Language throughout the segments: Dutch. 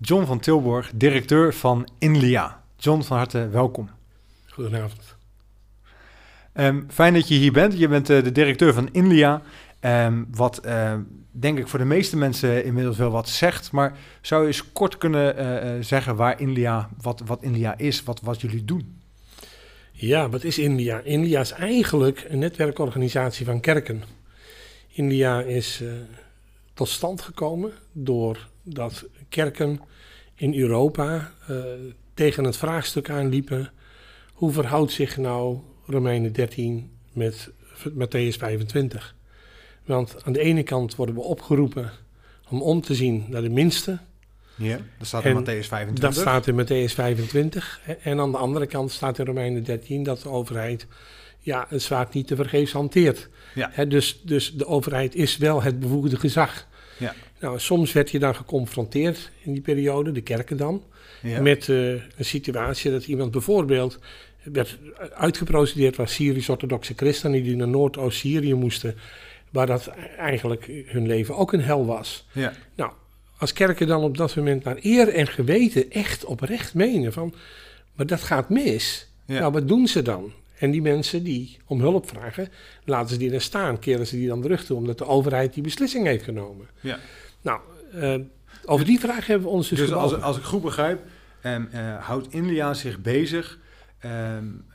John van Tilborg, directeur van Inlia. John, van harte welkom. Goedenavond. Um, fijn dat je hier bent. Je bent uh, de directeur van Inlia. Um, wat uh, denk ik voor de meeste mensen inmiddels wel wat zegt. Maar zou je eens kort kunnen uh, zeggen waar Inlia, wat, wat Inlia is, wat, wat jullie doen? Ja, wat is India? India is eigenlijk een netwerkorganisatie van kerken. India is tot stand gekomen doordat kerken in Europa uh, tegen het vraagstuk aanliepen: hoe verhoudt zich nou Romeinen 13 met Matthäus 25? Want aan de ene kant worden we opgeroepen om om te zien naar de minste. Ja, dat staat in Matthäus 25. Dat staat in Matthäus 25. En aan de andere kant staat in Romeinen 13 dat de overheid ja, het zwaard niet te vergeefs hanteert. Ja. He, dus, dus de overheid is wel het bevoegde gezag. Ja. Nou, soms werd je dan geconfronteerd in die periode, de kerken dan, ja. met uh, een situatie dat iemand bijvoorbeeld werd uitgeprocedeerd was Syrisch-orthodoxe christenen die naar Noordoost-Syrië moesten, waar dat eigenlijk hun leven ook een hel was. Ja. Nou, als kerken dan op dat moment naar eer en geweten echt oprecht menen van, maar dat gaat mis. Ja. Nou, wat doen ze dan? En die mensen die om hulp vragen, laten ze die dan staan, keren ze die dan terug toe, omdat de overheid die beslissing heeft genomen. Ja. Nou, uh, over die vraag hebben we ons dus Dus als, als ik goed begrijp, um, houdt India zich bezig... Um,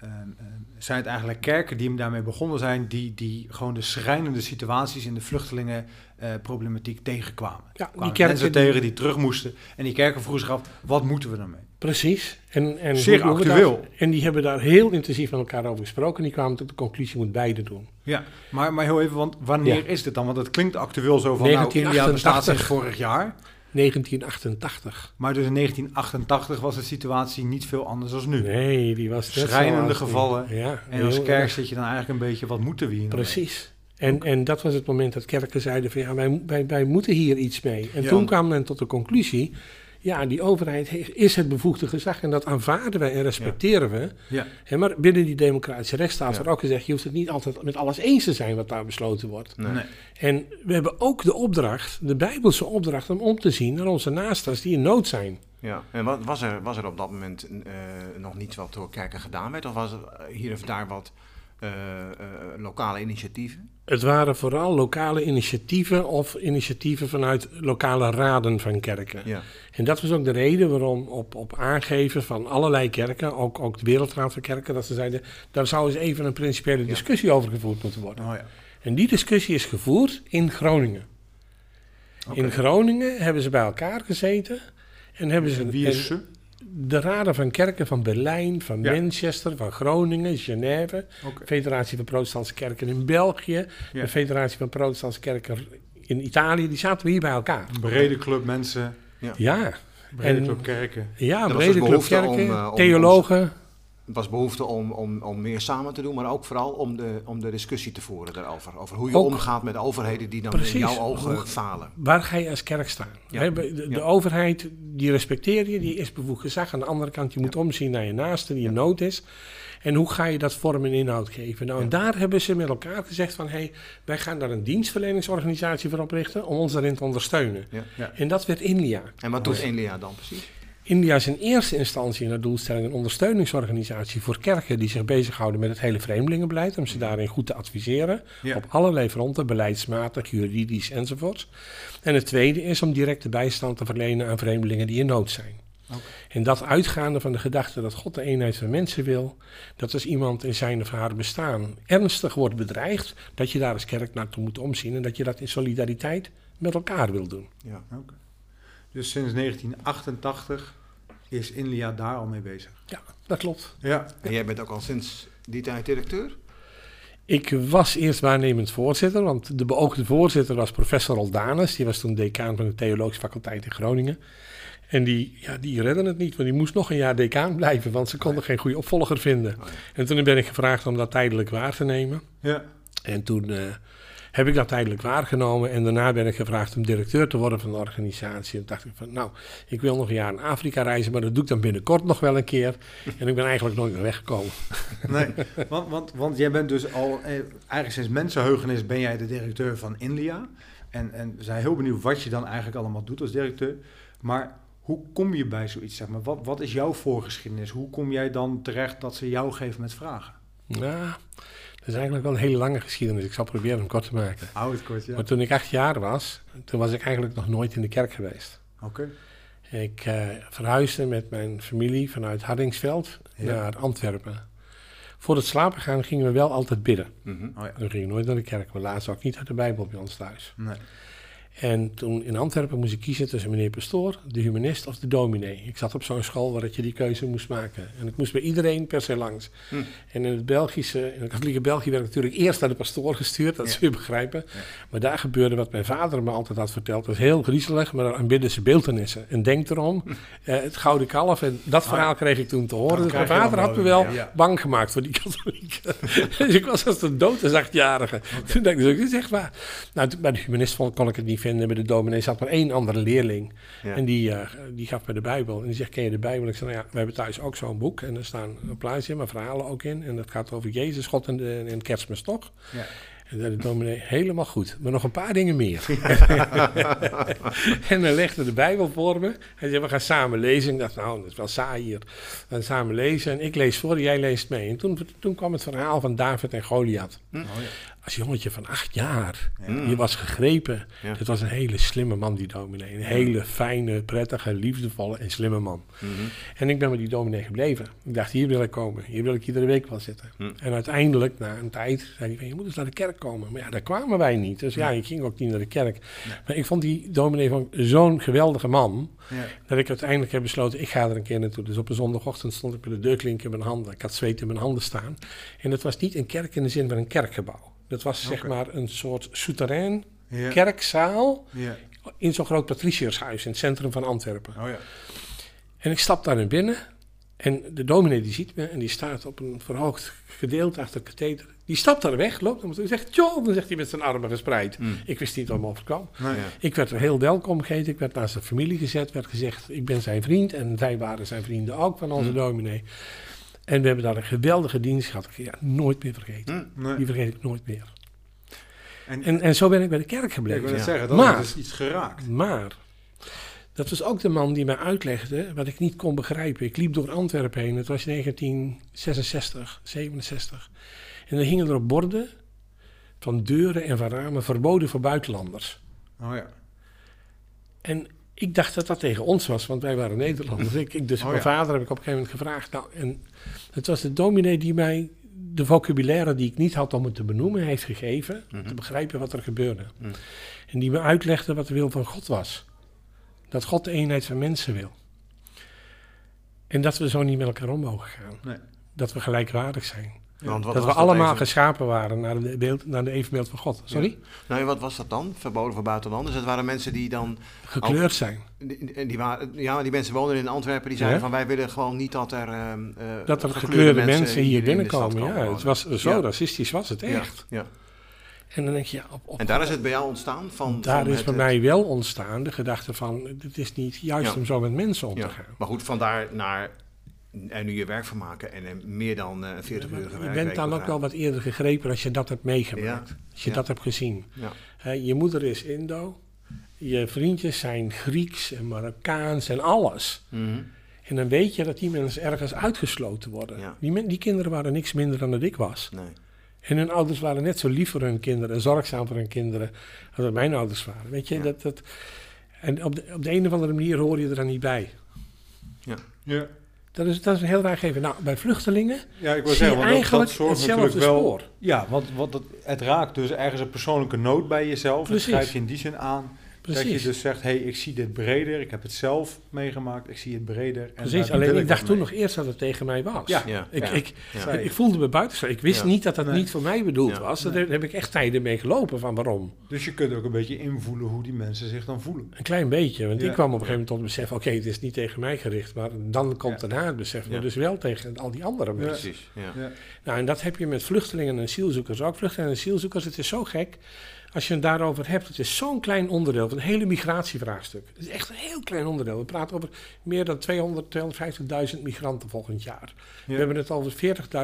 um, zijn het eigenlijk kerken die hem daarmee begonnen zijn... die, die gewoon de schrijnende situaties in de vluchtelingenproblematiek uh, tegenkwamen. Ja, die kerken mensen tegen die terug moesten. En die kerken vroegen zich af, wat moeten we daarmee? Precies. En, en Zeer actueel. En die hebben daar heel intensief met elkaar over gesproken. En die kwamen tot de conclusie, moet beide doen. Ja, maar, maar heel even, want wanneer ja. is dit dan? Want het klinkt actueel zo van, 1988, nou, India bestaat sinds vorig jaar. 1988. Maar dus in 1988 was de situatie niet veel anders dan nu. Nee, die was Schrijnende gevallen. Ja, en als kerk zit je dan eigenlijk een beetje, wat moeten we hier nou Precies. En, en dat was het moment dat kerken zeiden van ja, wij, wij, wij moeten hier iets mee. En ja. toen kwam men tot de conclusie, ja, die overheid is het bevoegde gezag en dat aanvaarden wij en respecteren ja. we. Ja. He, maar binnen die democratische rechtsstaat ja. wordt ook gezegd, je hoeft het niet altijd met alles eens te zijn wat daar besloten wordt. Nee. Nee. En we hebben ook de opdracht, de bijbelse opdracht, om om te zien naar onze naasten die in nood zijn. Ja, en wat, was, er, was er op dat moment uh, nog niets wat door kerken gedaan werd? Of was er hier of daar wat uh, uh, lokale initiatieven? Het waren vooral lokale initiatieven of initiatieven vanuit lokale raden van kerken. Ja. En dat was ook de reden waarom op, op aangeven van allerlei kerken, ook, ook de Wereldraad van Kerken, dat ze zeiden, daar zou eens even een principiële discussie ja. over gevoerd moeten worden. Oh, ja. En die discussie is gevoerd in Groningen. Okay. In Groningen hebben ze bij elkaar gezeten en hebben ze... Wie is ze? De raden van kerken van Berlijn, van ja. Manchester, van Groningen, Genève, okay. Federatie van Protestantse Kerken in België, ja. de Federatie van Protestantse Kerken in Italië, die zaten we hier bij elkaar. Een brede club mensen. Ja. ja. Brede en, club kerken. Ja, brede club kerken, om, uh, om, theologen. Het was behoefte om, om, om meer samen te doen, maar ook vooral om de, om de discussie te voeren daarover. Over hoe je ook, omgaat met overheden die dan precies, in jouw ogen hoe, falen. Waar ga je als kerk staan? Ja. De, de ja. overheid, die respecteer je, die is bevoegd gezag. Aan de andere kant, je moet ja. omzien naar je naaste die in nood is. En hoe ga je dat vorm en inhoud geven? Nou, en daar hebben ze met elkaar gezegd van... hé, hey, wij gaan daar een dienstverleningsorganisatie voor oprichten... om ons daarin te ondersteunen. En dat werd Inlia. En wat doet Inlia dan precies? India is in eerste instantie naar doelstelling een ondersteuningsorganisatie voor kerken die zich bezighouden met het hele vreemdelingenbeleid, om ze daarin goed te adviseren ja. op allerlei fronten, beleidsmatig, juridisch enzovoort. En het tweede is om directe bijstand te verlenen aan vreemdelingen die in nood zijn. Okay. En dat uitgaande van de gedachte dat God de eenheid van mensen wil, dat als iemand in zijn of haar bestaan ernstig wordt bedreigd, dat je daar als kerk naartoe moet omzien en dat je dat in solidariteit met elkaar wil doen. Ja, okay. Dus sinds 1988 is Inlia daar al mee bezig. Ja, dat klopt. Ja. En jij bent ook al sinds die tijd directeur? Ik was eerst waarnemend voorzitter, want de beoogde voorzitter was professor Roldanus. Die was toen decaan van de Theologische Faculteit in Groningen. En die, ja, die redden het niet, want die moest nog een jaar decaan blijven, want ze konden geen goede opvolger vinden. En toen ben ik gevraagd om dat tijdelijk waar te nemen. Ja. En toen uh, heb ik dat tijdelijk waargenomen en daarna ben ik gevraagd om directeur te worden van de organisatie. En dacht ik van, nou, ik wil nog een jaar in Afrika reizen, maar dat doe ik dan binnenkort nog wel een keer. En ik ben eigenlijk nooit meer weggekomen. Nee, want, want, want jij bent dus al, eh, eigenlijk sinds mensenheugenis ben jij de directeur van India. En, en we zijn heel benieuwd wat je dan eigenlijk allemaal doet als directeur. Maar hoe kom je bij zoiets? Zeg maar? wat, wat is jouw voorgeschiedenis? Hoe kom jij dan terecht dat ze jou geven met vragen? Nou, dat is eigenlijk wel een hele lange geschiedenis. Ik zal proberen hem kort te maken. Hou het kort, ja. Maar toen ik acht jaar was, toen was ik eigenlijk nog nooit in de kerk geweest. Oké. Ik uh, verhuisde met mijn familie vanuit Hardingsveld naar Antwerpen. Voor het slapen gaan gingen we wel altijd bidden. Mm -hmm. oh, ja. We gingen nooit naar de kerk. We lazen ook niet uit de Bijbel bij ons thuis. Nee. En toen in Antwerpen moest ik kiezen tussen meneer Pastoor, de humanist of de dominee. Ik zat op zo'n school waar je die keuze moest maken. En ik moest bij iedereen per se langs. Hm. En in het Belgische, in het katholieke België werd ik natuurlijk eerst naar de pastoor gestuurd, dat ja. zul je begrijpen. Maar daar gebeurde wat mijn vader me altijd had verteld. Dat was heel griezelig, maar dan aanbidden ze beeldenissen. En denk erom, hm. eh, het gouden kalf. En dat verhaal kreeg ik toen te horen. Dus mijn vader had me wel bang gemaakt voor die katholieken. dus ik was als een dood als achtjarige. Toen dacht ik, dit is echt waar. Nou, bij de humanist kon ik het niet vinden. Bij de dominee zat maar één andere leerling. En die, uh, die gaf me de Bijbel. En die zegt, ken je de Bijbel? Ik zei, nou ja, we hebben thuis ook zo'n boek. En er staan een plaatje in, maar verhalen ook in. En dat gaat over Jezus, God en, de, en kerstmis, toch? Ja. En zei de dominee, helemaal goed. Maar nog een paar dingen meer. en dan legde de Bijbel voor me. Hij zei, we gaan samen lezen. Ik dacht, nou, dat is wel saai hier. We gaan samen lezen. En ik lees voor, jij leest mee. En toen, toen kwam het verhaal van David en Goliath. Oh, ja als jongetje van acht jaar. Je was gegrepen. Het was een hele slimme man, die dominee. Een hele fijne, prettige, liefdevolle en slimme man. Mhm. En ik ben met die dominee gebleven. Ik dacht, hier wil ik komen. Hier wil ik iedere week wel zitten. Mhm. En uiteindelijk, na een tijd, zei hij van, je moet eens naar de kerk komen. Maar ja, daar kwamen wij niet. Dus ja, ik ging ook niet naar de kerk. Maar ik vond die dominee van zo'n geweldige man... dat ik uiteindelijk heb besloten, ik ga er een keer naartoe. Dus op een zondagochtend stond ik met de deurklink in mijn handen. Ik had zweet in mijn handen staan. En het was niet een kerk in de zin van een kerkgebouw. Dat was zeg maar een soort souterrain, kerkzaal in zo'n groot patriciërshuis in het centrum van Antwerpen. Oh, ja. En ik stap daarin binnen en de dominee die ziet me en die staat op een verhoogd gedeelte achter de katheder. Die stapt daar weg, loopt en zegt, joh, dan zegt hij met zijn armen gespreid. Hmm. Ik wist niet wat me overkwam. Nou, ja. Ik werd er heel welkom gegeten, ik werd naast de familie gezet, werd gezegd, ik ben zijn vriend en zij waren zijn vrienden ook van onze mm. dominee. En we hebben daar een geweldige dienst gehad. Ik ja, nooit meer vergeten. Hm, Die vergeet ik nooit meer. En, en, en, zo ben ik bij de kerk gebleven. Ik wil zeggen, dat maar, is iets geraakt. Maar, dat was ook de man die mij uitlegde wat ik niet kon begrijpen. Ik liep door Antwerpen heen, het was 1966, 67. En er hingen er op borden van deuren en van ramen verboden voor buitenlanders. Oh ja. En ik dacht dat dat tegen ons was, want wij waren Nederlanders. ik, ik, dus oh, mijn vader heb ik op een gegeven moment gevraagd. Nou, en het was de dominee die mij de vocabulaire die ik niet had om het te benoemen, heeft gegeven. Om te mhm. begrijpen wat er gebeurde. Mhm. En die me uitlegde wat de wil van God was. Dat God de eenheid van mensen wil. En dat we zo niet met elkaar om mogen gaan. Nee. Dat we gelijkwaardig zijn dat we allemaal geschapen waren naar de, beeld, naar de evenbeeld van God. Sorry? Ja. Nou, wat was dat dan? Verboden voor buitenlanders? Het waren mensen die dan... Gekleurd zijn. Die, die, waren, ja, die mensen woonden in Antwerpen. Die zeiden van wij willen gewoon niet dat er... Uh, dat er gekleurde, mensen, hier binnenkomen. Ja, het was zo racistisch was het echt. Ja. En dan denk je, ja, op, op, en daar is het bij jou ontstaan? Van, daar is bij mij wel ontstaan de gedachte van, het is niet juist om zo met mensen om te gaan. Maar goed, vandaar naar en nu je werk van maken en meer dan uh, 40 uur Je bent dan ook wel wat eerder gegrepen als je dat hebt meegemaakt. Als je dat hebt gezien. Ja. je moeder is Indo. Je vriendjes zijn Grieks en Marokkaans en alles. Mhm. En dan weet je dat die mensen ergens uitgesloten worden. Die, die, kinderen waren niks minder dan dat ik was. Nee. En hun ouders waren net zo lief voor hun kinderen en zorgzaam voor hun kinderen als dat mijn ouders waren. Weet je, dat, dat, en op de, op de een of andere manier hoor je er dan niet bij. Ja. ja. Dat is, dat is een heel raar gegeven. Nou, bij vluchtelingen ja, ik wil zeggen, want eigenlijk dat, dat hetzelfde wel, spoor. Ja, want, want het, het raakt dus ergens een persoonlijke nood bij jezelf. Dat schrijf je in die zin aan. Dat je dus zegt, hé, hey, ik zie dit breder, ik heb het zelf meegemaakt, ik zie het breder. En Precies, alleen ik dacht toen nog eerst dat het tegen mij was. Ja, ja. Ik, Ik, ik, voelde me buiten. Ik wist niet dat het niet voor mij bedoeld was. Daar heb ik echt tijden mee gelopen van waarom. Dus je kunt ook een beetje invoelen hoe die mensen zich dan voelen. Een klein beetje, want ik kwam op een gegeven moment tot het besef, oké, het is niet tegen mij gericht, maar dan komt daarna het besef, maar dus wel tegen al die andere mensen. Precies, ja. Nou, en dat heb je met vluchtelingen en asielzoekers ook. Vluchtelingen en asielzoekers, het is zo gek als je het daarover hebt, het is zo'n klein onderdeel van het hele migratievraagstuk. Het is echt een heel klein onderdeel. We praten over meer dan 200, 250.000 migranten volgend jaar. We hebben het over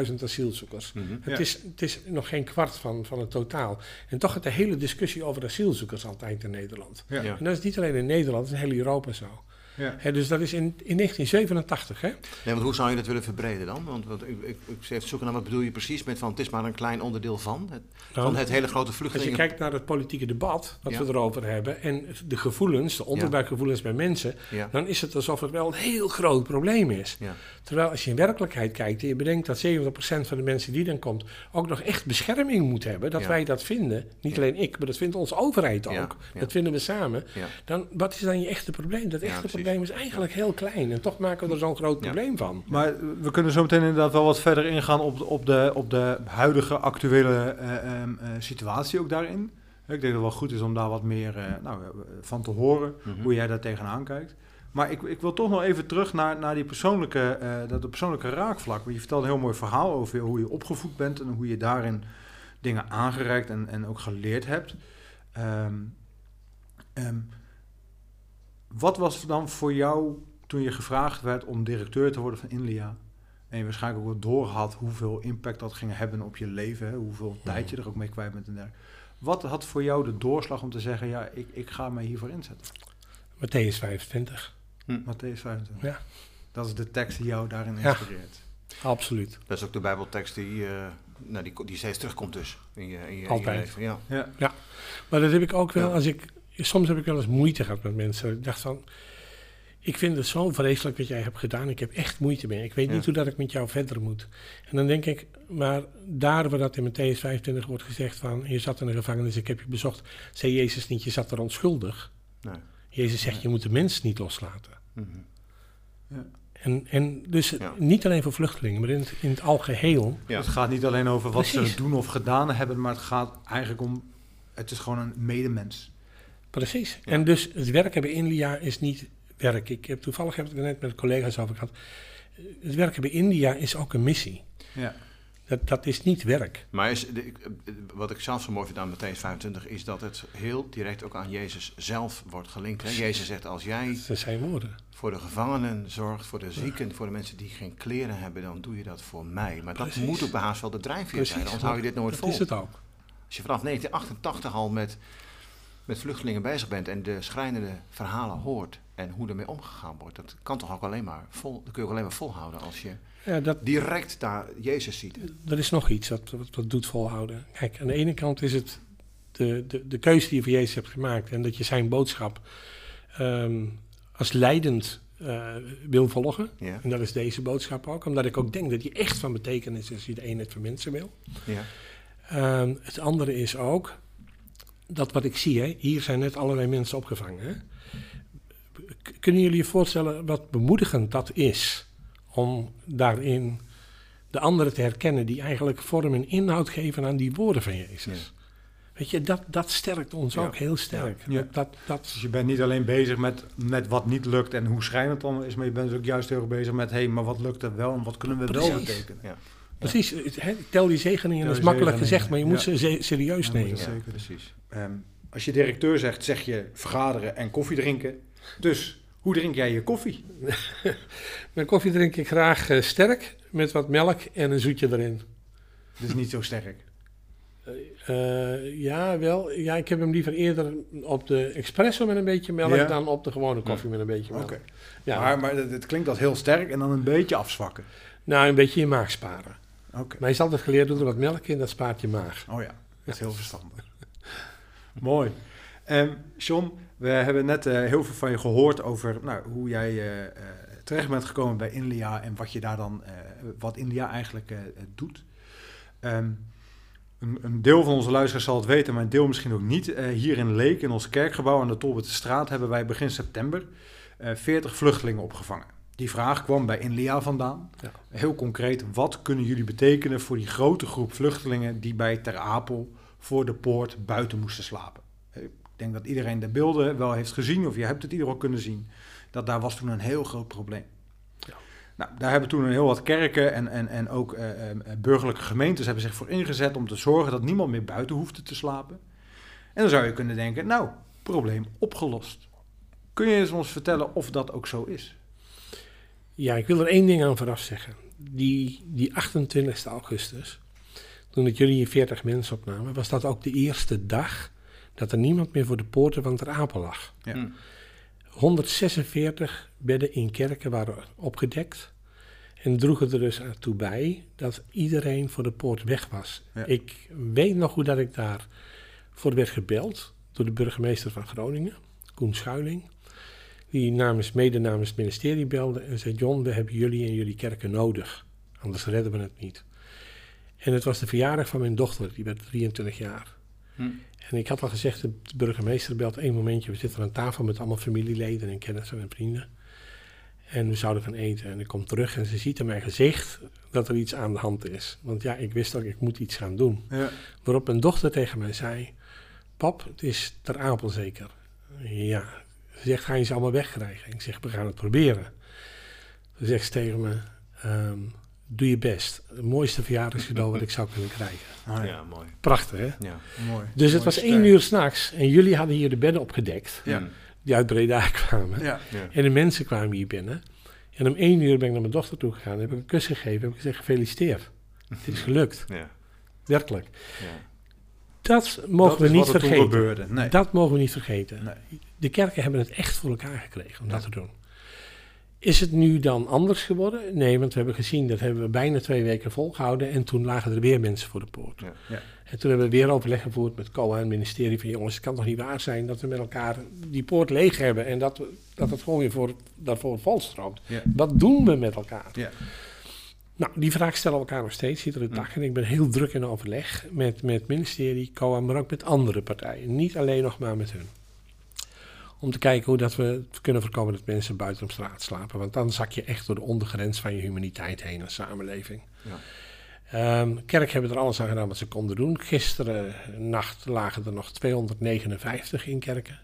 40.000 asielzoekers. Mhm. het, is, het is nog geen kwart van, van het totaal. En toch gaat de hele discussie over asielzoekers altijd in Nederland. En dat is niet alleen in Nederland, het is in heel Europa zo. Ja. dus dat is in, in 1987. Hè? Nee, want hoe zou je dat willen verbreden dan? Want, want ik, ik, ik even zoeken naar wat bedoel je precies met van het is maar een klein onderdeel van het, nou, van het hele grote vluchtelingen. Als je kijkt naar het politieke debat dat we erover hebben en de gevoelens, de onderbuikgevoelens bij mensen, dan is het alsof het wel een heel groot probleem is. Terwijl als je in werkelijkheid kijkt en je bedenkt dat 70% van de mensen die dan komt ook nog echt bescherming moet hebben, dat wij dat vinden, niet alleen ik, maar dat vindt onze overheid ook, dat vinden we samen, dan wat is dan je echte probleem? Dat echte probleem probleem is eigenlijk heel klein. En toch maken we er zo'n groot probleem van. Maar we kunnen zo meteen inderdaad wel wat verder ingaan op de, op de, op de huidige actuele uh, situatie ook daarin. Ik denk dat het wel goed is om daar wat meer uh, nou, van te horen, mhm. hoe jij daar tegenaan kijkt. Maar ik, ik wil toch nog even terug naar, naar die persoonlijke, dat de persoonlijke raakvlak. Want je vertelde een heel mooi verhaal over hoe je opgevoed bent en hoe je daarin dingen aangereikt en, en ook geleerd hebt. Um, wat was dan voor jou toen je gevraagd werd om directeur te worden van Inlia? En je waarschijnlijk ook wel doorhad hoeveel impact dat ging hebben op je leven, hoeveel tijd je er ook mee kwijt bent en dergelijke. Wat had voor jou de doorslag om te zeggen, ja, ik, ik ga me hiervoor inzetten? Matthäus 25. Hm. Matthäus 25. Ja. Dat is de tekst die jou daarin inspireert. Ja, absoluut. Dat is ook de Bijbeltekst die, uh, nou, die, die steeds terugkomt dus in je, in je, Altijd. In je leven. Ja. Ja. ja. Maar dat heb ik ook wel als ik soms heb ik wel eens moeite gehad met mensen. Ik dacht van, ik vind het zo vreselijk wat jij hebt gedaan. Ik heb echt moeite mee. Ik weet niet hoe dat ik met jou verder moet. En dan denk ik, maar daar waar dat in Matthäus 25 wordt gezegd van... je zat in een gevangenis, ik heb je bezocht. Zei Jezus niet, je zat er onschuldig. Nee. Jezus zegt, je moet de mens niet loslaten. Mhm. ja. En, en dus niet alleen voor vluchtelingen, maar in het, in het algeheel. Het gaat niet alleen over wat ze doen of gedaan hebben, maar het gaat eigenlijk om... het is gewoon een medemens. Precies. En dus het werken bij India is niet werk. Ik heb, toevallig heb ik het net met collega's over gehad. Het werken bij India is ook een missie. Ja. Dat, dat is niet werk. Maar is de, wat ik zelf zo mooi vind aan Matthäus 25 is dat het heel direct ook aan Jezus zelf wordt gelinkt. Hè? Jezus zegt als jij zijn woorden. voor de gevangenen zorgt, voor de zieken, voor de mensen die geen kleren hebben, dan doe je dat voor mij. Maar dat moet ook bij haast wel de drijfveer zijn, anders hou je dit nooit vol. Dat is het ook. Als je vanaf 1988 al met met vluchtelingen bezig bent en de schrijnende verhalen hoort en hoe ermee omgegaan wordt, dat kan toch ook alleen maar vol, dat kun je ook alleen maar volhouden als je ja, dat, direct daar Jezus ziet. Er is nog iets dat, wat, doet volhouden. Kijk, aan de ene kant is het de, de, de keuze die je voor Jezus hebt gemaakt en dat je zijn boodschap ehm, als leidend uh, wil volgen. Ja. En dat is deze boodschap ook, omdat ik ook denk dat die echt van betekenis is als je de eenheid van mensen wil. Ja. Um, het andere is ook dat wat ik zie, hè, hier zijn net allerlei mensen opgevangen. Hè. Kunnen jullie je voorstellen wat bemoedigend dat is om daarin de anderen te herkennen die eigenlijk vorm en inhoud geven aan die woorden van Jezus? Weet je, dat, dat sterkt ons ook heel sterk. Ja. Dat, dat, Dus je bent niet alleen bezig met, met wat niet lukt en hoe schrijnend het dan is, maar je bent ook juist heel erg bezig met, hé, hey, maar wat lukt er wel en wat kunnen we wel betekenen? Ja. Precies, tel die zegeningen, dat is makkelijk gezegd, maar je moet ze serieus nemen. Zeker, precies. Ehm, als je directeur zegt, zeg je vergaderen en koffie drinken. Dus hoe drink jij je koffie? Mijn koffie drink ik graag uh, sterk, met wat melk en een zoetje erin. Dus niet zo sterk? Uh, ja, wel. Ja, ik heb hem liever eerder op de espresso met een beetje melk dan op de gewone koffie met een beetje melk. Okay. Ja. Maar, maar het, klinkt als heel sterk en dan een beetje afzwakken. Nou, een beetje je maag sparen. Oké. Maar je is altijd geleerd, doe er wat melk in, dat spaart je maag. Oh ja, dat is heel verstandig. Mooi. Um, John, we hebben net uh, heel veel van je gehoord over nou, hoe jij uh, terecht bent gekomen bij Inlia en wat je daar dan, wat Inlia eigenlijk doet. Um, een, een, deel van onze luisteraars zal het weten, maar een deel misschien ook niet. Hier in Leek, in ons kerkgebouw aan de Tolbertstraat, hebben wij begin september uh, 40 vluchtelingen opgevangen. Die vraag kwam bij Inlia vandaan. Ja. Heel concreet, wat kunnen jullie betekenen voor die grote groep vluchtelingen die bij Ter Apel voor de poort buiten moesten slapen? Ik denk dat iedereen de beelden wel heeft gezien, of je hebt het ieder ook kunnen zien, dat daar was toen een heel groot probleem. Nou, daar hebben toen een heel wat kerken en, en, en ook uh, burgerlijke gemeentes hebben zich voor ingezet om te zorgen dat niemand meer buiten hoefde te slapen. En dan zou je kunnen denken, nou, probleem opgelost. Kun je eens ons vertellen of dat ook zo is? Ja, ik wil er één ding aan vooraf zeggen. Die, die 28 augustus, toen ik jullie 40 mensen opnamen, was dat ook de eerste dag dat er niemand meer voor de poorten van Ter Apel lag. Ja. Hm. 146 bedden in kerken waren opgedekt. En droegen er dus toe bij dat iedereen voor de poort weg was. Ik weet nog hoe dat ik daar voor werd gebeld door de burgemeester van Groningen, Koen Schuiling. Die namens, mede namens het ministerie belde en zei: John, we hebben jullie en jullie kerken nodig. Anders redden we het niet. En het was de verjaardag van mijn dochter, die werd 23 jaar. Hm. En ik had al gezegd, de burgemeester belt één momentje. We zitten aan tafel met allemaal familieleden en kennissen en vrienden. En we zouden gaan eten. En ik kom terug en ze ziet in mijn gezicht dat er iets aan de hand is. Want ja, ik wist ook, ik moet iets gaan doen. Ja. Waarop mijn dochter tegen mij zei, pap, het is ter Apel zeker. Ja. Ze zegt, ga je ze allemaal wegkrijgen? Ik zeg, we gaan het proberen. Ze zegt tegen me, ehm, doe je best. Het mooiste verjaardagscadeau wat ik zou kunnen krijgen. Ah, ja. mooi. Prachtig, hè? Ja, mooi. Dus het was één uur s'nachts en jullie hadden hier de bedden opgedekt. Ja. Die uit Breda kwamen. Ja. En de mensen kwamen hier binnen. En om één uur ben ik naar mijn dochter toe gegaan. Heb ik een kus gegeven. Heb ik gezegd, gefeliciteerd. Het is gelukt. Ja. Werkelijk. Ja. Dat mogen we niet vergeten. Nee. Dat mogen we niet vergeten. Nee. De kerken hebben het echt voor elkaar gekregen om dat te doen. Is het nu dan anders geworden? Nee, want we hebben gezien, dat hebben we bijna twee weken volgehouden. En toen lagen er weer mensen voor de poort. Ja. Ja. En toen hebben we weer overleg gevoerd met COA en het ministerie van... jongens, het kan toch niet waar zijn dat we met elkaar die poort leeg hebben... en dat, we, dat het gewoon weer voor, daarvoor volstroomt. Ja. Wat doen we met elkaar? Ja. Nou, die vraag stellen we elkaar nog steeds, iedere dag. En ik ben heel druk in overleg met, met het ministerie, COA, maar ook met andere partijen. Niet alleen nog maar met hun. Om te kijken hoe dat we kunnen voorkomen dat mensen buiten op straat slapen. Want dan zak je echt door de ondergrens van je humaniteit heen als samenleving. Ja. Um, kerk hebben er alles aan gedaan wat ze konden doen. Gisteren nacht lagen er nog 259 in kerken.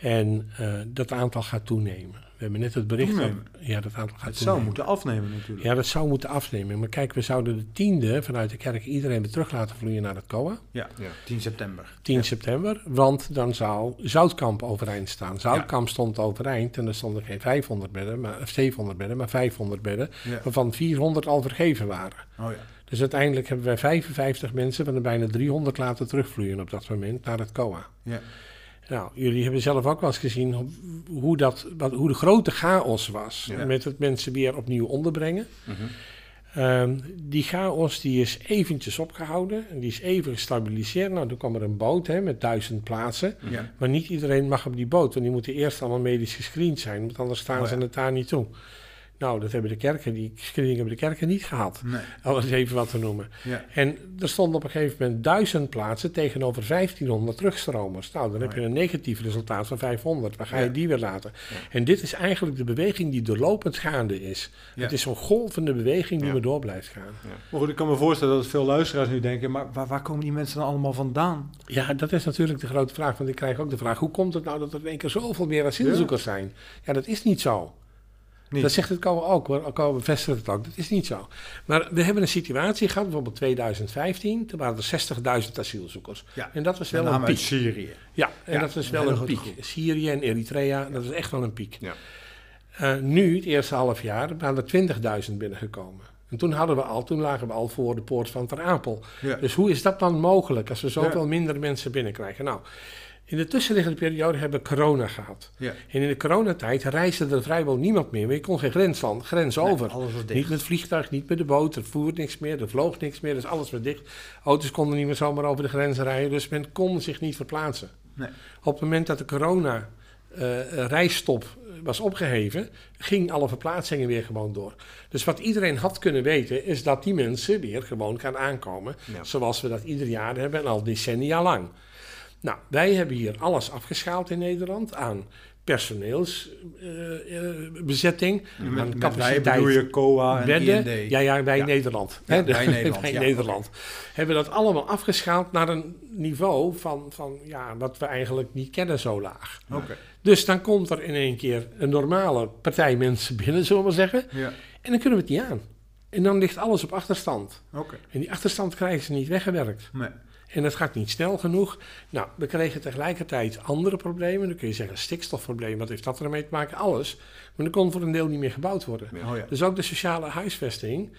En uh, dat aantal gaat toenemen. We hebben net het bericht. ja, dat aantal gaat het zou moeten afnemen natuurlijk. Ja, dat zou moeten afnemen. Maar kijk, we zouden de tiende vanuit de kerk iedereen weer terug laten vloeien naar het COA. Ja, ja 10 september. 10 september, want dan zou Zoutkamp overeind staan. Zoutkamp stond overeind en er stonden geen 500 bedden, maar, of 700 bedden, maar 500 bedden, waarvan 400 al vergeven waren. Oh ja. Dus uiteindelijk hebben wij 55 mensen van de bijna 300 laten terugvloeien op dat moment naar het COA. Ja. Nou, jullie hebben zelf ook wel eens gezien hoe, dat, wat, hoe de grote chaos was met het mensen weer opnieuw onderbrengen. Mm die chaos die is eventjes opgehouden en die is even gestabiliseerd. Nou, toen kwam er een boot hè, met duizend plaatsen. Maar niet iedereen mag op die boot, want die moeten eerst allemaal medisch gescreend zijn, want anders staan oh, ze het daar niet toe. Nou, dat hebben de kerken, die screening hebben de kerken niet gehad. Nee. Alles even wat te noemen. Ja. En er stonden op een gegeven moment duizend plaatsen tegenover 1500 terugstromers. Nou, dan heb je een negatief resultaat van 500. Waar ga je die weer laten? En dit is eigenlijk de beweging die doorlopend gaande is. Het is zo'n golvende beweging die maar door blijft gaan. Maar goed, ik kan me voorstellen dat veel luisteraars nu denken, maar waar, waar, komen die mensen dan allemaal vandaan? Ja, dat is natuurlijk de grote vraag. Want ik krijg ook de vraag, hoe komt het nou dat er in één keer zoveel meer asielzoekers zijn? Ja, dat is niet zo. Dat zegt het COA ook hoor, COA bevestigt het ook, dat is niet zo. Maar we hebben een situatie gehad, bijvoorbeeld 2015, toen waren er 60.000 asielzoekers. Ja. En dat was wel een piek. Syrië. Ja, en dat was wel een piek. Syrië en Eritrea, dat was echt wel een piek. Ja. Uh, nu, het eerste half jaar, waren er 20.000 binnengekomen. En toen, hadden we al, toen lagen we al voor de poort van Ter Apel. Dus hoe is dat dan mogelijk als we zoveel minder mensen binnenkrijgen? Nou, in de tussenliggende periode hebben we corona gehad. Ja. En in de coronatijd reisde er vrijwel niemand meer. Maar je kon geen grens, van, grens over. Niet met vliegtuig, niet met de boot. Er voert niks meer, er vloog niks meer. Dus alles was dicht. Auto's konden niet meer zomaar over de grens rijden. Dus men kon zich niet verplaatsen. Nee. Op het moment dat de corona reisstop was opgeheven, ging alle verplaatsingen weer gewoon door. Dus wat iedereen had kunnen weten, is dat die mensen weer gewoon gaan aankomen. Zoals we dat ieder jaar hebben en al decennia lang. Nou, wij hebben hier alles afgeschaald in Nederland aan personeelsbezetting. Uh, uh, met, met wij bedoel je COA en bedden. IND. Ja, ja, wij Nederland. Ja, wij Nederland, wij Nederland. Hebben dat allemaal afgeschaald naar een niveau van, van ja, wat we eigenlijk niet kennen zo laag. Okay. Dus dan komt er in één keer een normale partij mensen binnen, zullen we maar zeggen. Ja. En dan kunnen we het niet aan. En dan ligt alles op achterstand. Okay. En die achterstand krijgen ze niet weggewerkt. Nee. En dat gaat niet snel genoeg. Nou, we kregen tegelijkertijd andere problemen. Dan kun je zeggen stikstofprobleem, wat heeft dat ermee te maken? Alles. Maar er kon voor een deel niet meer gebouwd worden. Oh ja. Dus ook de sociale huisvesting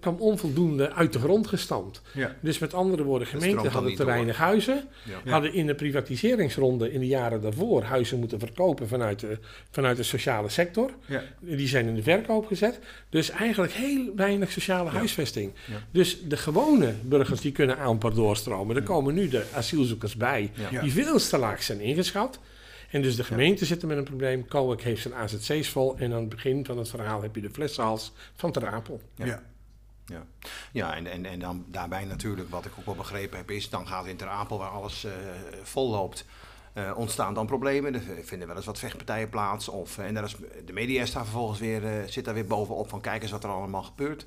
kwam onvoldoende uit de grond gestampt. Ja. Dus met andere woorden, gemeenten hadden te weinig huizen. Ja. Hadden in de privatiseringsronde in de jaren daarvoor huizen moeten verkopen vanuit de, vanuit de sociale sector. Ja. Die zijn in de verkoop gezet. Dus eigenlijk heel weinig sociale huisvesting. Dus de gewone burgers die kunnen amper doorstromen. Er komen nu de asielzoekers bij, die veel te laag zijn ingeschat. En dus de gemeente zit er met een probleem. Kowak heeft zijn AZC's vol. En aan het begin van het verhaal heb je de flessenhals van Ter Apel. Ja. ja. Ja, ja en, en, en dan daarbij natuurlijk, wat ik ook wel begrepen heb, is dan gaat in Ter Apel, waar alles uh, vol loopt, uh, ontstaan dan problemen. Er vinden wel eens wat vechtpartijen plaats. Of, en daar is, de media staat vervolgens weer, uh, zit daar weer bovenop van kijk eens wat er allemaal gebeurt.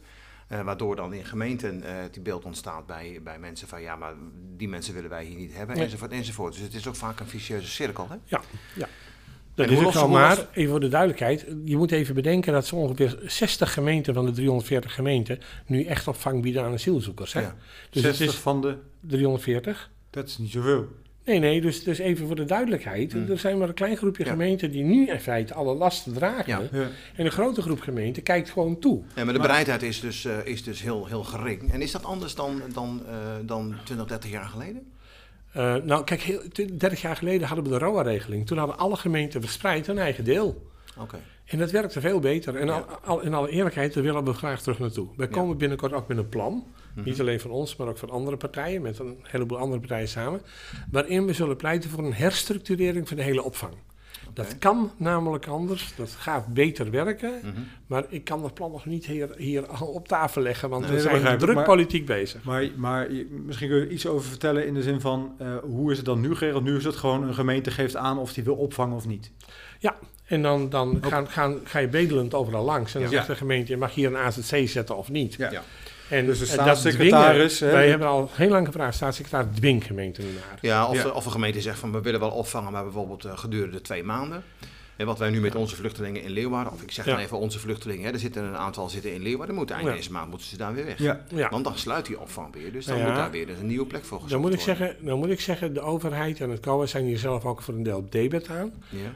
Uh, waardoor dan in gemeenten die beeld ontstaat bij, bij mensen van ja, maar die mensen willen wij hier niet hebben, nee. enzovoort, enzovoort. Dus het is ook vaak een vicieuze cirkel. Hè? Ja, ja. Dat is ook al maar, even voor de duidelijkheid, je moet even bedenken dat zo ongeveer 60 gemeenten van de 340 gemeenten nu echt opvang bieden aan asielzoekers. Hè? Ja. Dus 60 is van de 340. Dat is niet zoveel. Nee, nee, dus, dus even voor de duidelijkheid. Mm. Er zijn maar een klein groepje ja. gemeenten die nu in feite alle lasten dragen. Ja. Ja. En een grote groep gemeenten kijkt gewoon toe. Ja, maar de bereidheid is dus, uh, is dus heel, heel gering. En is dat anders dan, dan, uh, dan 20, 30 jaar geleden? Uh, nou, kijk, heel, 30 jaar geleden hadden we de ROA-regeling. Toen hadden alle gemeenten verspreid een eigen deel. Okay. En dat werkte veel beter. En al, al, in alle eerlijkheid, daar willen we graag terug naartoe. Wij komen binnenkort ook met een plan. Mm -hmm. Niet alleen van ons, maar ook van andere partijen. Met een heleboel andere partijen samen. Waarin we zullen pleiten voor een herstructurering van de hele opvang. Okay. Dat kan namelijk anders. Dat gaat beter werken. Mhm. Mm -hmm. Maar ik kan dat plan nog niet hier, hier op tafel leggen. Want nee, we zijn druk maar, politiek bezig. Maar, maar misschien kun je iets over vertellen in de zin van... Uh, hoe is het dan nu geregeld? Nu is het gewoon een gemeente geeft aan of die wil opvangen of niet. Ja, en dan, dan gaan, gaan, ga je bedelend overal langs. En dan ja. zegt de gemeente, je mag hier een AZC zetten of niet. Ja. En dus de staatssecretaris... Dwingen, wij hebben al heel lang gevraagd, staatssecretaris dwing gemeenten naar. Ja, of, ja. of een gemeente zegt van, we willen wel opvangen, maar bijvoorbeeld uh, gedurende twee maanden. En wat wij nu met onze vluchtelingen in Leeuwarden, of ik zeg dan even onze vluchtelingen, hè, er zitten een aantal zitten in Leeuwarden, moeten eind deze maand moeten ze daar weer weg. Ja. Want dan sluit die opvang weer, dus dan moet daar weer dus een nieuwe plek voor dan moet ik worden. zeggen, Dan moet ik zeggen, de overheid en het COA zijn hier zelf ook voor een deel debet aan.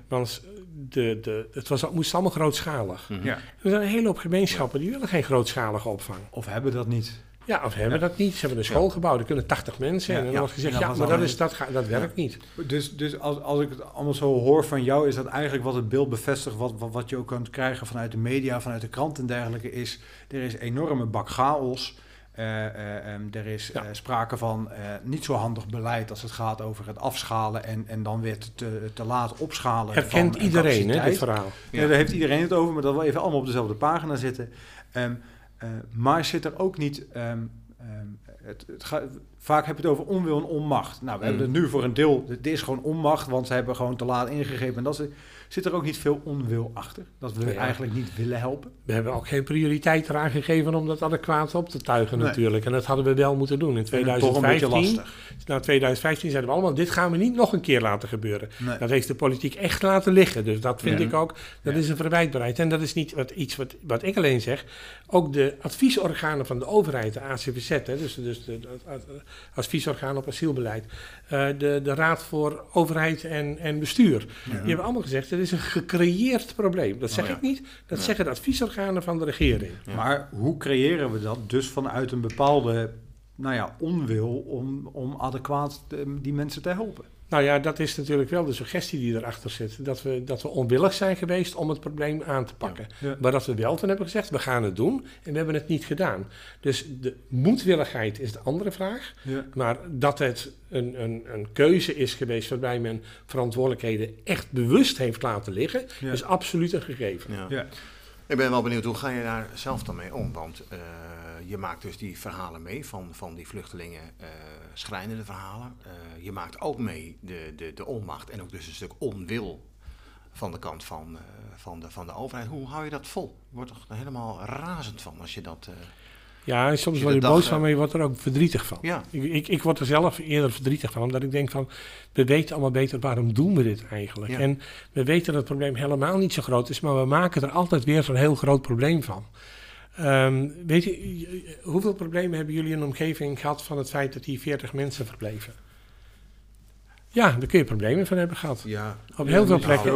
Want de, de, het was, moest allemaal grootschalig. Mm -hmm. Er zijn een hele hoop gemeenschappen die willen geen grootschalige opvang. Of hebben dat niet. Ja, of hebben ja. dat niet. Ze hebben een school gebouwd, er kunnen 80 mensen in. Ja, en dan wordt gezegd, ja, maar dat, is, dat, ga, dat werkt niet. Dus, dus als, als ik het allemaal zo hoor van jou, is dat eigenlijk wat het beeld bevestigt, wat, wat, wat je ook kunt krijgen vanuit de media, vanuit de krant en dergelijke, is er is enorme bak chaos. Uh, uh, um, er is uh, sprake van niet zo handig beleid als het gaat over het afschalen en, en dan weer te, te laat opschalen. Herkent van iedereen, hè, dit verhaal. Ja. daar heeft iedereen het over, maar dat we even allemaal op dezelfde pagina zitten. Um, Uh, maar zit er ook niet. Um, um, het, het ga, vaak heb je het over onwil en onmacht. Nou, we mm. hebben het nu voor een deel. Het is gewoon onmacht, want ze hebben gewoon te laat ingegrepen. En dat is, zit er ook niet veel onwil achter. Dat we ja. eigenlijk niet willen helpen. We hebben ook geen prioriteit eraan gegeven om dat adequaat op te tuigen, nee. natuurlijk. En dat hadden we wel moeten doen in 2015. Na 2015 zeiden we allemaal: dit gaan we niet nog een keer laten gebeuren. Nee. Dat heeft de politiek echt laten liggen. Dus dat vind ja. ik ook. Dat ja. is een verwijtbaarheid. En dat is niet wat, iets wat, wat ik alleen zeg. Ook de adviesorganen van de overheid, de ACVZ, hè, dus, dus de, de, de adviesorgaan op asielbeleid, de, de Raad voor Overheid en, en Bestuur. Die hebben allemaal gezegd: het is een gecreëerd probleem. Dat zeg Oh ik niet. Dat zeggen de adviesorganen van de regering. Maar hoe creëren we dat? Dus vanuit een bepaalde nou ja, onwil om, om adequaat die mensen te helpen. Nou ja, dat is natuurlijk wel de suggestie die erachter zit. Dat we, dat we onwillig zijn geweest om het probleem aan te pakken. Maar dat we wel toen hebben gezegd, we gaan het doen en we hebben het niet gedaan. Dus de moedwilligheid is de andere vraag. Ja. Maar dat het een, een, een keuze is geweest waarbij men verantwoordelijkheden echt bewust heeft laten liggen, is absoluut een gegeven. Ja. Ik ben wel benieuwd, hoe ga je daar zelf dan mee om? Want uh, je maakt dus die verhalen mee van, van die vluchtelingen, uh, schrijnende verhalen. Uh, je maakt ook mee de, de, de onmacht en ook dus een stuk onwil van de kant van, van, de, van de overheid. Hoe hou je dat vol? Je wordt toch helemaal razend van als je dat... Ja, en soms word je boos van, maar je wordt er ook verdrietig van. Ja. Ik, ik, ik, word er zelf eerder verdrietig van, omdat ik denk van, we weten allemaal beter waarom doen we dit eigenlijk. En we weten dat het probleem helemaal niet zo groot is, maar we maken er altijd weer zo'n heel groot probleem van. Um, weet je, hoeveel problemen hebben jullie in de omgeving gehad van het feit dat hier 40 mensen verbleven? Ja, daar kun je problemen van hebben gehad. Ja, op heel veel plekken,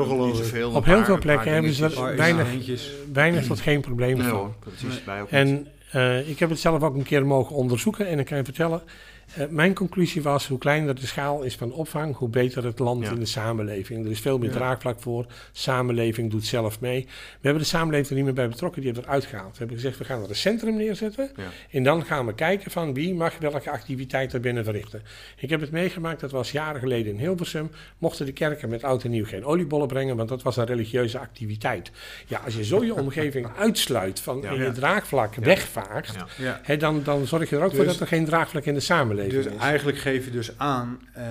op heel veel plekken hebben ze er weinig, weinig tot geen problemen nee, van. Precies, bij ook en uh, ik heb het zelf ook een keer mogen onderzoeken en ik kan je vertellen, uh, mijn conclusie was, hoe kleiner de schaal is van opvang, hoe beter het land in de samenleving. Er is veel meer ja. draagvlak voor, samenleving doet zelf mee. We hebben de samenleving er niet meer bij betrokken, die hebben eruit gehaald. We hebben gezegd, we gaan er een centrum neerzetten en dan gaan we kijken van wie mag welke activiteit er binnen verrichten. Ik heb het meegemaakt, dat was jaren geleden in Hilversum, mochten de kerken met oud en nieuw geen oliebollen brengen, want dat was een religieuze activiteit. Ja, als je zo je omgeving uitsluit van in je draagvlak wegvaagt, dan, dan zorg je er ook voor dus dat er geen draagvlak in de samenleving dus eigenlijk geef je dus aan, uh,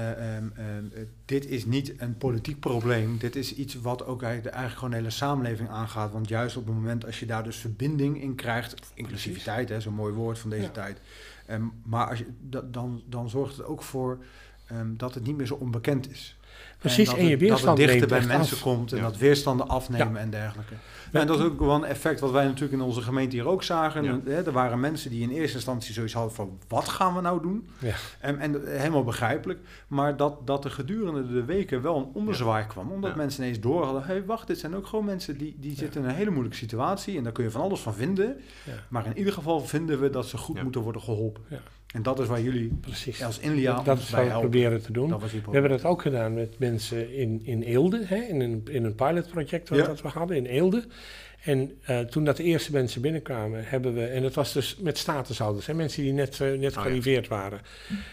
dit is niet een politiek probleem. Dit is iets wat ook eigenlijk, eigenlijk gewoon de hele samenleving aangaat. Want juist op het moment als je daar dus verbinding in krijgt, inclusiviteit, zo'n mooi woord van deze tijd. Um, maar als je, dan, dan zorgt het ook voor um, dat het niet meer zo onbekend is. Precies, en, je weerstand dat het dichter bij mensen komt en dat weerstanden afnemen en dergelijke. en dat is ook wel een effect wat wij natuurlijk in onze gemeente hier ook zagen. Er waren mensen die in eerste instantie zoiets hadden van wat gaan we nou doen? En, en helemaal begrijpelijk. Maar dat, dat er gedurende de weken wel een onderzwaai kwam. Omdat mensen ineens door hadden, hey, wacht, dit zijn ook gewoon mensen die, die zitten in een hele moeilijke situatie. En daar kun je van alles van vinden. Maar in ieder geval vinden we dat ze goed moeten worden geholpen. En dat is waar jullie Precies. als Inlia dat, is wat we proberen te doen. We hebben dat ook gedaan met mensen in, in Eelde, hè, in, een, in een pilotproject wat dat we hadden in Eelde. En uh, toen dat de eerste mensen binnenkwamen, hebben we, en dat was dus met statushouders, hè, mensen die net, uh, net oh, gearriveerd waren,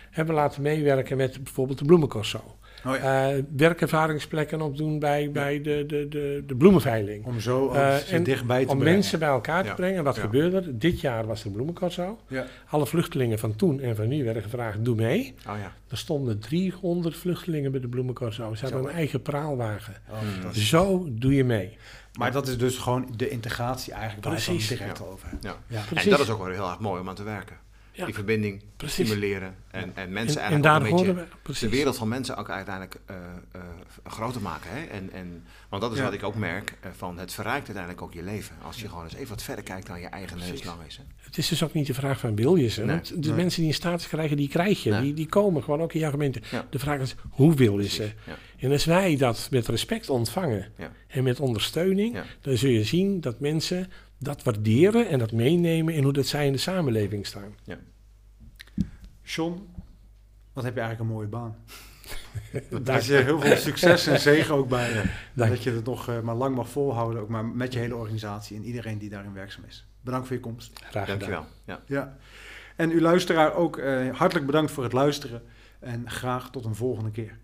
hebben we laten meewerken met bijvoorbeeld de bloemencorso. Oh ja. uh, werkervaringsplekken opdoen bij, bij de, de, de, de bloemenveiling. Om zo uh, dichtbij te om brengen. mensen bij elkaar te brengen. Wat gebeurde er? Dit jaar was er bloemencorso. Ja. Alle vluchtelingen van toen en van nu werden gevraagd, doe mee. Oh ja. Er stonden 300 vluchtelingen bij de bloemencorso. Ze hadden een eigen praalwagen. Oh, zo doe je mee. Maar dat is dus gewoon de integratie eigenlijk waar je het direct over Ja. Ja. En dat is ook wel heel erg mooi om aan te werken die verbinding stimuleren en, en mensen en, eigenlijk en een beetje de wereld van mensen ook uiteindelijk uh, uh, groter maken. Hè? En, en, want dat is wat ik ook merk, uh, van het verrijkt uiteindelijk ook je leven. Als je gewoon eens even wat verder kijkt dan je eigen neus lang is. Hè? Het is dus ook niet de vraag van wil je ze. Nee, want de mensen die een status krijgen, die krijg je. Die, die komen gewoon ook in jouw gemeente. De vraag is, hoe wil je ze? En als wij dat met respect ontvangen en met ondersteuning, dan zul je zien dat mensen dat waarderen en dat meenemen in hoe dat zij in de samenleving staan. Ja. John, wat heb je eigenlijk een mooie baan. Daar is heel veel succes en zegen ook bij. Dat je het nog uh, maar lang mag volhouden, ook maar met je hele organisatie en iedereen die daarin werkzaam is. Bedankt voor je komst. Graag gedaan. Dankjewel. Ja. ja. En uw luisteraar ook uh, hartelijk bedankt voor het luisteren en graag tot een volgende keer.